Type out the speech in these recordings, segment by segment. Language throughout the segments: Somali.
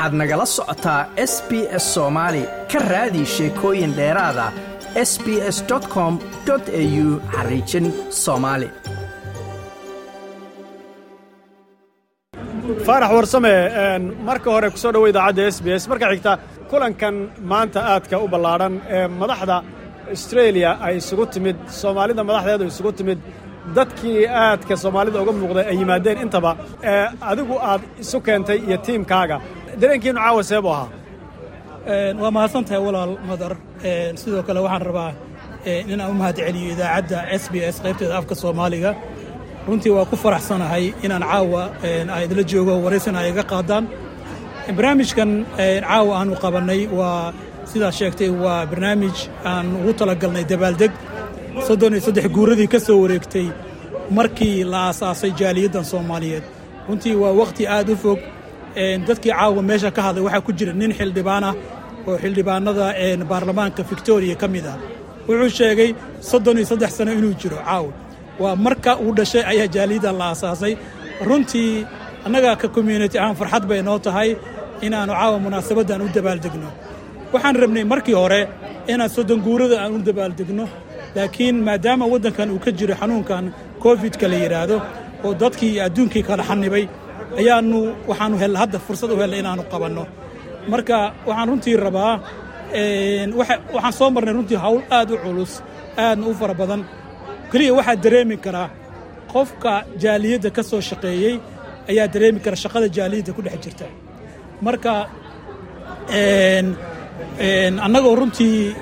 waxaad nagala socotaa s b s soomaali ka raadi sheekooyin dheeraada s b s com au xariijin soomaali faarax warsame marka hore ku soo dhowo idaacadda s b s. Marka xigta kulankan maanta aadka u ballaadhan ee madaxda astreeliya ay isugu timid soomaalida madaxdeedu isugu timid dadkii aadka soomaalida uga muuqday ay yimaadeen intaba ee adigu aad isu keentay iyo tiimkaaga dareenkiinu caawa see buu ahaa. Waa mahadsan tahay walaal madar. Sidoo kale waxaan rabaa inaan u mahad celiyo idaacadda s b s qaybteeda afka soomaaliga. Runtii waa ku faraxsanahay inaan caawa idla joogo waraysan ay iga qaadaan. Barnaamijkan caawa aanu qabannay waa sidaa sheegtay waa barnaamij aan ugu talagalnay dabaaldeg soddon iyo saddex guuradii ka soo wareegtay markii la aasaasay jaaliyaddan soomaaliyeed. Runtii waa wakhti aad u fog dadkii caawa meesha ka hadlay waxaa ku jira nin xildhibaan ah oo xildhibaanada baarlamaanka victoriya ka mid ah. Wuxuu sheegay soddon iyo saddex sano inuu jiro caawa. Waa marka uu dhashay ayaa jaaliyaddan la aasaasay. Runtii annaga ka community ahaan farxad bay noo tahay inaannu caawa munaasabaddan u dabaaldegno waxaan rabnay markii hore inaan soddon guurada aan u dabaaldegno laakiin maadaama waddankan uu ka jiro xanuunkan kofidka la yidhaahdo oo dadkii adduunkii kala xanibay ayaannu waxaannu hel hadda fursad u hellay inaannu qabanno. Marka waxaan runtii rabaa waxaan soo marnay runtii hawl aad u culus aadna u fara badan. Keliya waxaa dareemi karaa qofka jaaliyadda ka soo shaqeeyey ayaa dareemi kara shaqada jaaliyadda ku dhex jirta. Marka annagoo runtii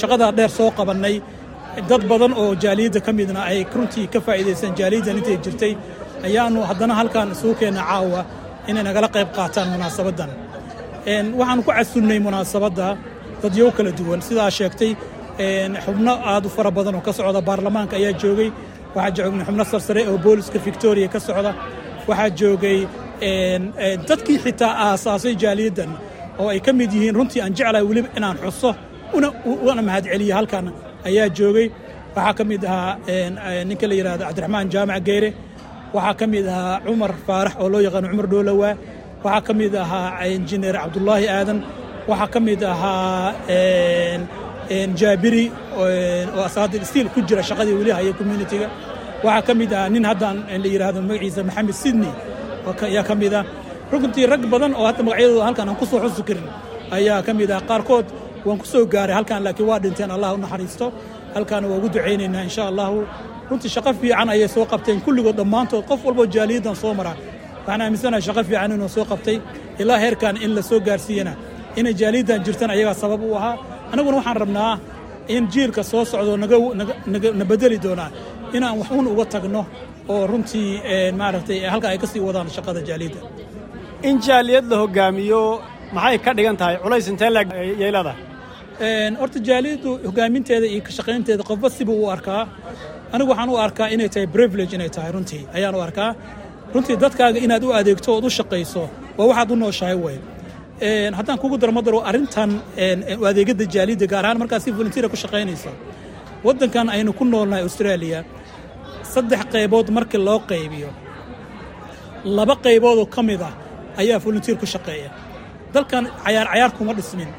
shaqadaa dheer soo qabannay dad badan oo jaaliyadda ka midna ay runtii ka faa'iidaysan jaaliyaddan intay jirtay ayaannu haddana halkaan isugu keenna caawa inay nagala qayb qaataan munaasabaddan waxaannu ku casunnay munaasabadda dadyow kala duwan. Sidaa sheegtay xubno aad u fara badan oo ka socda baarlamaanka ayaa joogay. Waxaa joognay xubno sarsare oo booliska victoriya ka socda. Waxaa joogay dadkii xitaa aasaasay jaaliyaddan oo ay ka mid yihiin runtii aan jeclahay weliba inaan xuso una mahadceliya halkan ayaa joogay. Waxaa ka mid ahaa ninka la yidhahdo cabdiraxmaan jaamac geyre waxaa ka mid ahaa cumar faarax oo loo yaqaano cumar dhoolowaa waxaa ka mid ahaa injineer cabdulaahi aadan. Waxaa ka mid ahaa jaabiri oo asaadir stiil ku jira shaqadii weli haya communitiga waxaa ka mid ahaa nin haddaan la yidhaahdo magaciisa maxamed sidney ayaa ka mid ah. Runtii rag badan oo hadda magacyadooda halkan aan ku soo xusi karin ayaa ka mid ah. Qaarkood waan ku soo gaaray halkan laakiin waa dhinteen allah u naxariisto. Halkaana waa ugu ducaynaynaa insha allahu runtii shaqo fiican ayay soo qabteen kulligood dhammaantood. Qof walboo jaaliyaddan soo mara waxaan aaminsanahay shaqo fiican inuu soo qabtay. Ilaa heerkan in la soo gaarsiiyana inay jaaliyaddan jirtaan ayagaa sabab u ahaa. Annaguna waxaan rabnaa in jiilka soo socdo na bedeli doonaa inaan wax un uga tagno oo runtii maaragtay halka ay ka sii wadaan shaqada jaaliyadda in jaaliyad la hoggaamiyo maxay ka dhigan tahay? Culays intee leedahay horta jaaliyaddu hoggaaminteeda iyo ka shaqaynteeda qofba sibuu u arkaa anigu waxaan u arkaa inay tahay privilege inay tahay runtii. Ayaan u arkaa runtii dadkaaga inaad u adeegto ood u shaqayso waa waxaad u nooshahay wey haddaan kugu daro madaro arrintan adeegada jaaliyadda gaar ahaan markaa si volunteera ku shaqaynaysa waddankan aynu ku noolnahay australia saddex qaybood markii loo qaybiyo laba qayboodoo ka mid ah ayaa volunteer ku shaqeeya. Dalkan cayaar cayaar kuma dhismin.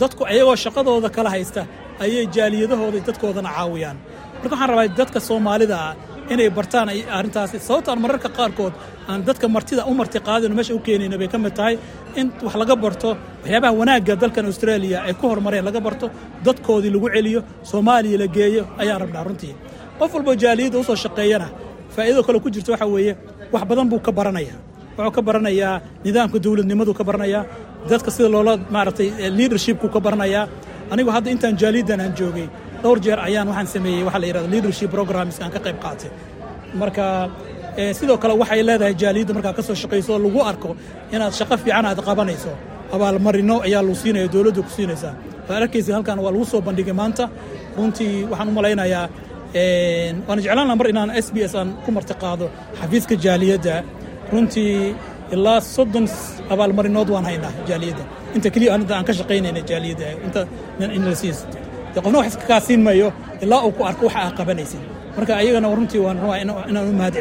Dadku ayagoo shaqadooda kala haysta ayay jaaliyadahooda dadkoodana caawiyaan marka waxaan rabaa dadka soomaalida ah inay bartaan arrintaasi. Sababtaan mararka qaarkood aan dadka martida u marti qaadayno meesha u keenayno bay ka mid tahay in wax laga barto waxyaabaha wanaagga dalkan australia ay ku horumareen laga barto dadkoodii lagu celiyo soomaaliya la geeyo ayaan rabnaa runtii. Qof walboo jaaliyadda u soo shaqeeyana faa'iidado kale ku jirta waxaa weeye wax badan buu ka baranayaa. Wuxuu ka baranayaa nidaamka dowladnimaduu ka baranayaa dadka sida loola maaragtay leadershipku ka baranayaa. Anigu hadda intaan jaaliyaddan aan joogay dhowr jeer ayaan waxaan sameeyey waxa la yidhahda leadership programs aan ka qayb qaatay. Marka sidoo kale waxay leedahay jaaliyadda markaa ka soo shaqayso oo lagu arko inaad shaqo fiican aad qabanayso. Abaalmarino ayaa lagu siinaya dowladdu ku siinaysaa. Waad arkaysa halkan waa lagu soo bandhigay maanta. Runtii waxaan u malaynayaa waan jeclaan laha mar inaan s b s aan ku marti qaado xafiiska jaaliyadda runtii ilaa soddon abaalmarinood waan haynaa jaaliyadda inta keliya anada aan ka shaqaynayna jaaliyadda inta in la siis dee qofna wax iska kaasiin mayo ilaa uu ku arko waxa aa qabanaysid marka ayagana runtii waan rabaa inaan u mahad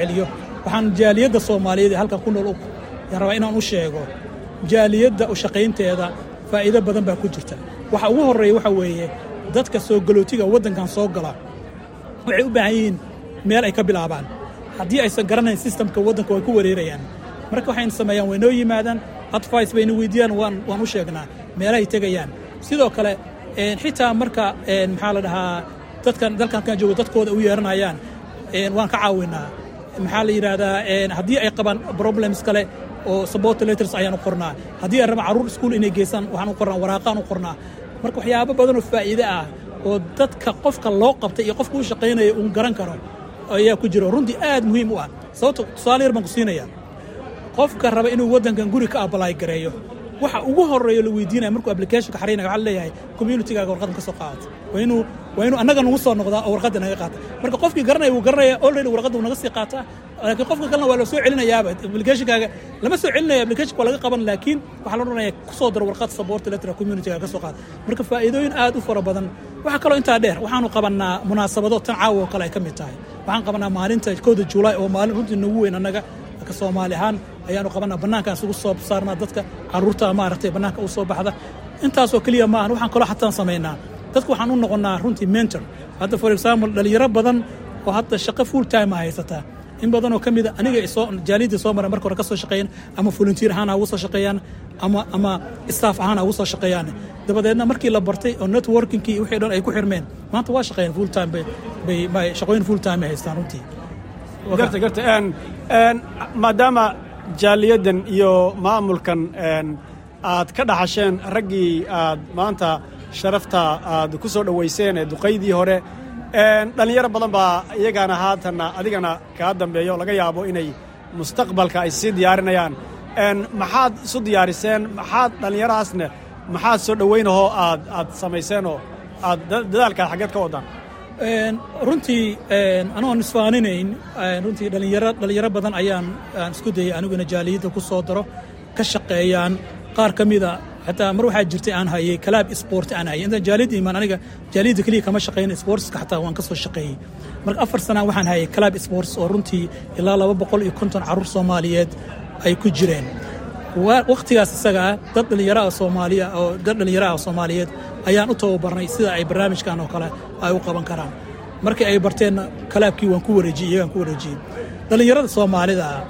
waxaan jaaliyadda soomaaliyeed ee halkan ku nool rabaa inaan u sheego jaaliyadda u shaqaynteeda faa'iido badan baa ku jirta. Waxa ugu horreeya waxa weeye dadka soo galootiga waddankan soo gala waxay u baahan yihiin meel ay ka bilaabaan. Haddii aysan garanayn sistamka waddanka way ku wareerayaan. Marka waxayna sameeyaan way noo yimaadaan. Advice bayna weydiiyaan waan u sheegnaa. Meelahay tegayaan. Sidoo kale xitaa marka maxaa la dhahaa dadkan dalkan kan joogo dadkooda u yeeranayaan waan ka caawinaa. Maxaa la yidhaahdaa haddii ay qabaan problems kale oo support letters ayaan u qornaa. Haddii ay rabaan carruur iskuul inay geysaan waxaan u qornaa waraaqaan u qornaa. Marka waxyaabo badan oo faa'iide ah oo dadka qofka loo qabtay iyo qofka u shaqaynaya uun garan karo ayaa ku jiro runtii aad muhiim u ah. Sababto tusaale yar baan ku siinaya qofka raba inuu waddankan guri ka abalaay gareeyo waxa ugu horeeyo la weydiinaya markuu applicationka xaraynaya waxaa leeyahay communitygaaga warqadan ka soo qaadata waa inuu waa inuu annaga nagu soo noqdaa oo warqadda naga qaata. Marka qofkii garanaya wuu garanaya already warqadda wuu naga sii qaataa laakiin qofka kalena waa la soo celinayaaba. Applicationkaaga lama soo celinaya applicationka waa laga qaban laakiin waxaa la odhanaya ku soo daro warqad support letter communitygaaga ka soo qaata marka faa'iidooyin aad u fara badan waxaa kaloo intaa dheer waxaanu qabannaa munaasabado tan caawa oo kale ay ka mid tahay. Waxaan qabannaa maalinta kowda juulaay oo maalin runtii nagu weyn annaga ka soomaali ahaan ayaanu qabanaa bannaankaan isugu soo saarnaa dadka carruurta maaragtay bannaanka u soo baxda. Intaasoo keliya maahan waxaan kaloo xataan samaynaa dadku waxaan u noqonnaa runtii mentor. Hadda for example dhalinyaro badan oo hadda shaqo full time a haysataa in badan oo ka mida aniga jaaliyadda soo mara marka hore ka soo shaqeeyaan ama volunteer ahaan ha ugu soo shaqeeyaan ama ama staff ahaan ha ugu soo shaqeeyaan. Dabadeedna markii la bartay oo networkingkii wixii dhan ay ku xirmeen maanta waa shaqeeyaan full time bay shaqooyin full time ay haystaan runtii garta garta. Maadaama jaaliyaddan iyo maamulkan aad ka dhaxasheen raggii aad maanta sharafta aad ku soo dhowayseen ee duqaydii hore dhallinyaro badan baa iyagaana haatanna adigana kaa dambeeya oo laga yaabo inay mustaqbalka ay sii diyaarinayaan. Maxaad isu diyaariseen? Maxaad dhallinyarahaasne maxaad soo dhowaynahoo aad aad samayseenoo aad dadaalkaad xaggeed ka waddaan runtii anoon isfaaninayn runtii dhalinyaro dhalinyaro badan ayaan aan isku dayay. Aniguna jaaliyadda ku soo daro ka shaqeeyaan. Qaar ka mida xataa mar waxaa jirtay aan hayay kalaab sport aan hayay. Intaan jaaliyadda imaan aniga jaaliyadda keliya kama shaqeyn sportska xataa waan ka soo shaqeeyey marka afar sanaa waxaan hayay kalaab sports oo runtii ilaa laba boqol iyo konton carruur soomaaliyeed ay ku jireen wakhtigaas isagaa dad dhallinyaro ah soomaaliya oo dad dhallinyaro ah soomaaliyeed ayaan u tababarnay sida ay barnaamijkan oo kale ay u qaban karaan. Markii ay barteenna kalaabkii waan ku wareejiyey iyagaan ku wareejiyey dhallinyarada soomaalida ah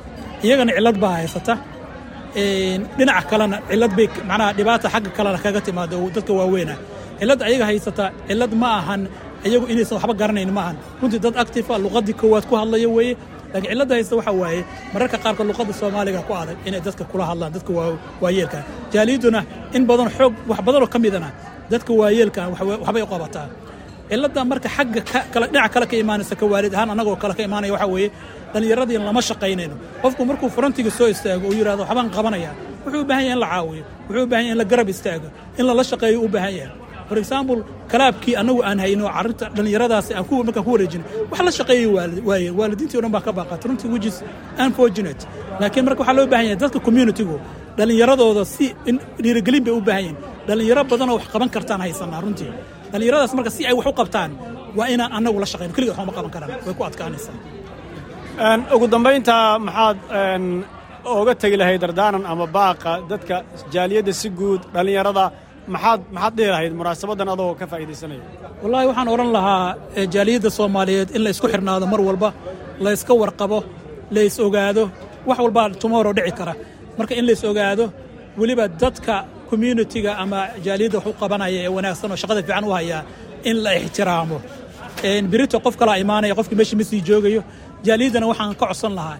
iyagana cillad baa haysata. Dhinaca kalena cillad bay macnaha dhibaata xagga kalena kaga timaada oo dadka waaweyna cilladda ayaga haysata cillad ma ahan iyagu inaysan waxba garanayn ma ahan. Runtii dad active ah luqaddii koowaad ku hadlaya weeye laakiin cilladda haysta waxaa waaye mararka qaarkood luqadda soomaaliga ku adag inay dadka kula hadlaan dadka waayeelka. Jaaliyadduna in badan xoog wax badanoo ka midana dadka waayeelka waxbay u qabataa. Cilladda marka xagga dhinaca kale ka imaanaysa ka waalid ahaan annagoo kale ka imaanaya waxaa weeye dhallinyaradii lama shaqaynayno. Qofku markuu frontiga soo istaago oo yidhahdo waxbaan qabanaya. Wuxuu u baahan yahay in la caawiyo wuxuu u baahan yahay in la garab istaago in lala shaqeeyo u baahan yahay for example kalaabkii annagu aan hayno carruurta dhallinyaradaasi aan markaan ku wareejin wax la shaqeeyay waaye waalidiintii o dhan baa ka baaqatay runtii which is unfortunate. Laakiin marka waxaa loo baahan yahay dadka communitygu dhallinyaradooda si dhiirigelin bay u baahan yihiin dhallinyaro badanoo wax qaban kartaan haysanaa runtii. Dhallinyaradaas marka si ay wax u qabtaan waa inaan annagu la shaqayno keliga waxma qaban karaan way ku adkaanaysaa. Ugu dambaynta maxaad oga tegi lahayd dardaanan ama baaqa dadka jaaliyadda si guud dhallinyarada maxaad maxaad dhihi lahayd munaasabaddan adoo ka faa'iidaysanaya? Wallaahi waxaan odhan lahaa jaaliyadda soomaaliyeed in la isku xirnaado mar walba la yska warqabo la ogaado wax walbaa tomorrow dhici kara. Marka in la is ogaado weliba dadka communitiga ama jaaliyadda wax qabanaya ee wanaagsan oo shaqada fiican u hayaa in la ixtiraamo. Birito qof kalaa imaanaya qofkii meesha ma sii joogayo. Jaaliyaddana waxaan ka codsan lahaa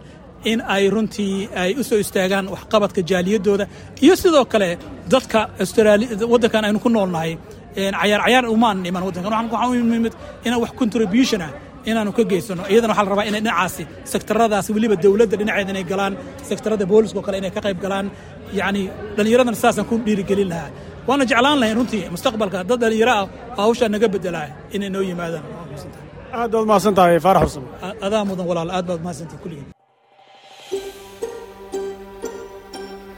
in ay runtii ay u soo istaagaan waxqabadka jaaliyaddooda iyo sidoo kale dadka waddankan aynu ku noolnahay cayaar cayaar umaan iman waddankan. Waxaan imid inaan wax contribution ah inaanu ka geysano iyadana waxaa la rabaa inay dhinacaasi sektaradaasi weliba dowladda dhinaceeda inay galaan sektarada booliska oo kale inay ka qayb galaan. Yacni dhallinyaradana saasaan ku dhiirigelin lahaa. Waana jeclaan lahayn runtii mustaqbalka. Dad dhallinyaro ah oo hawshaa naga bedelaa inay noo yimaadaan. Aad baad mahadsan tahay faarax xuseen adaa mudan walaal. Aad baad mahadsantahay kulligeen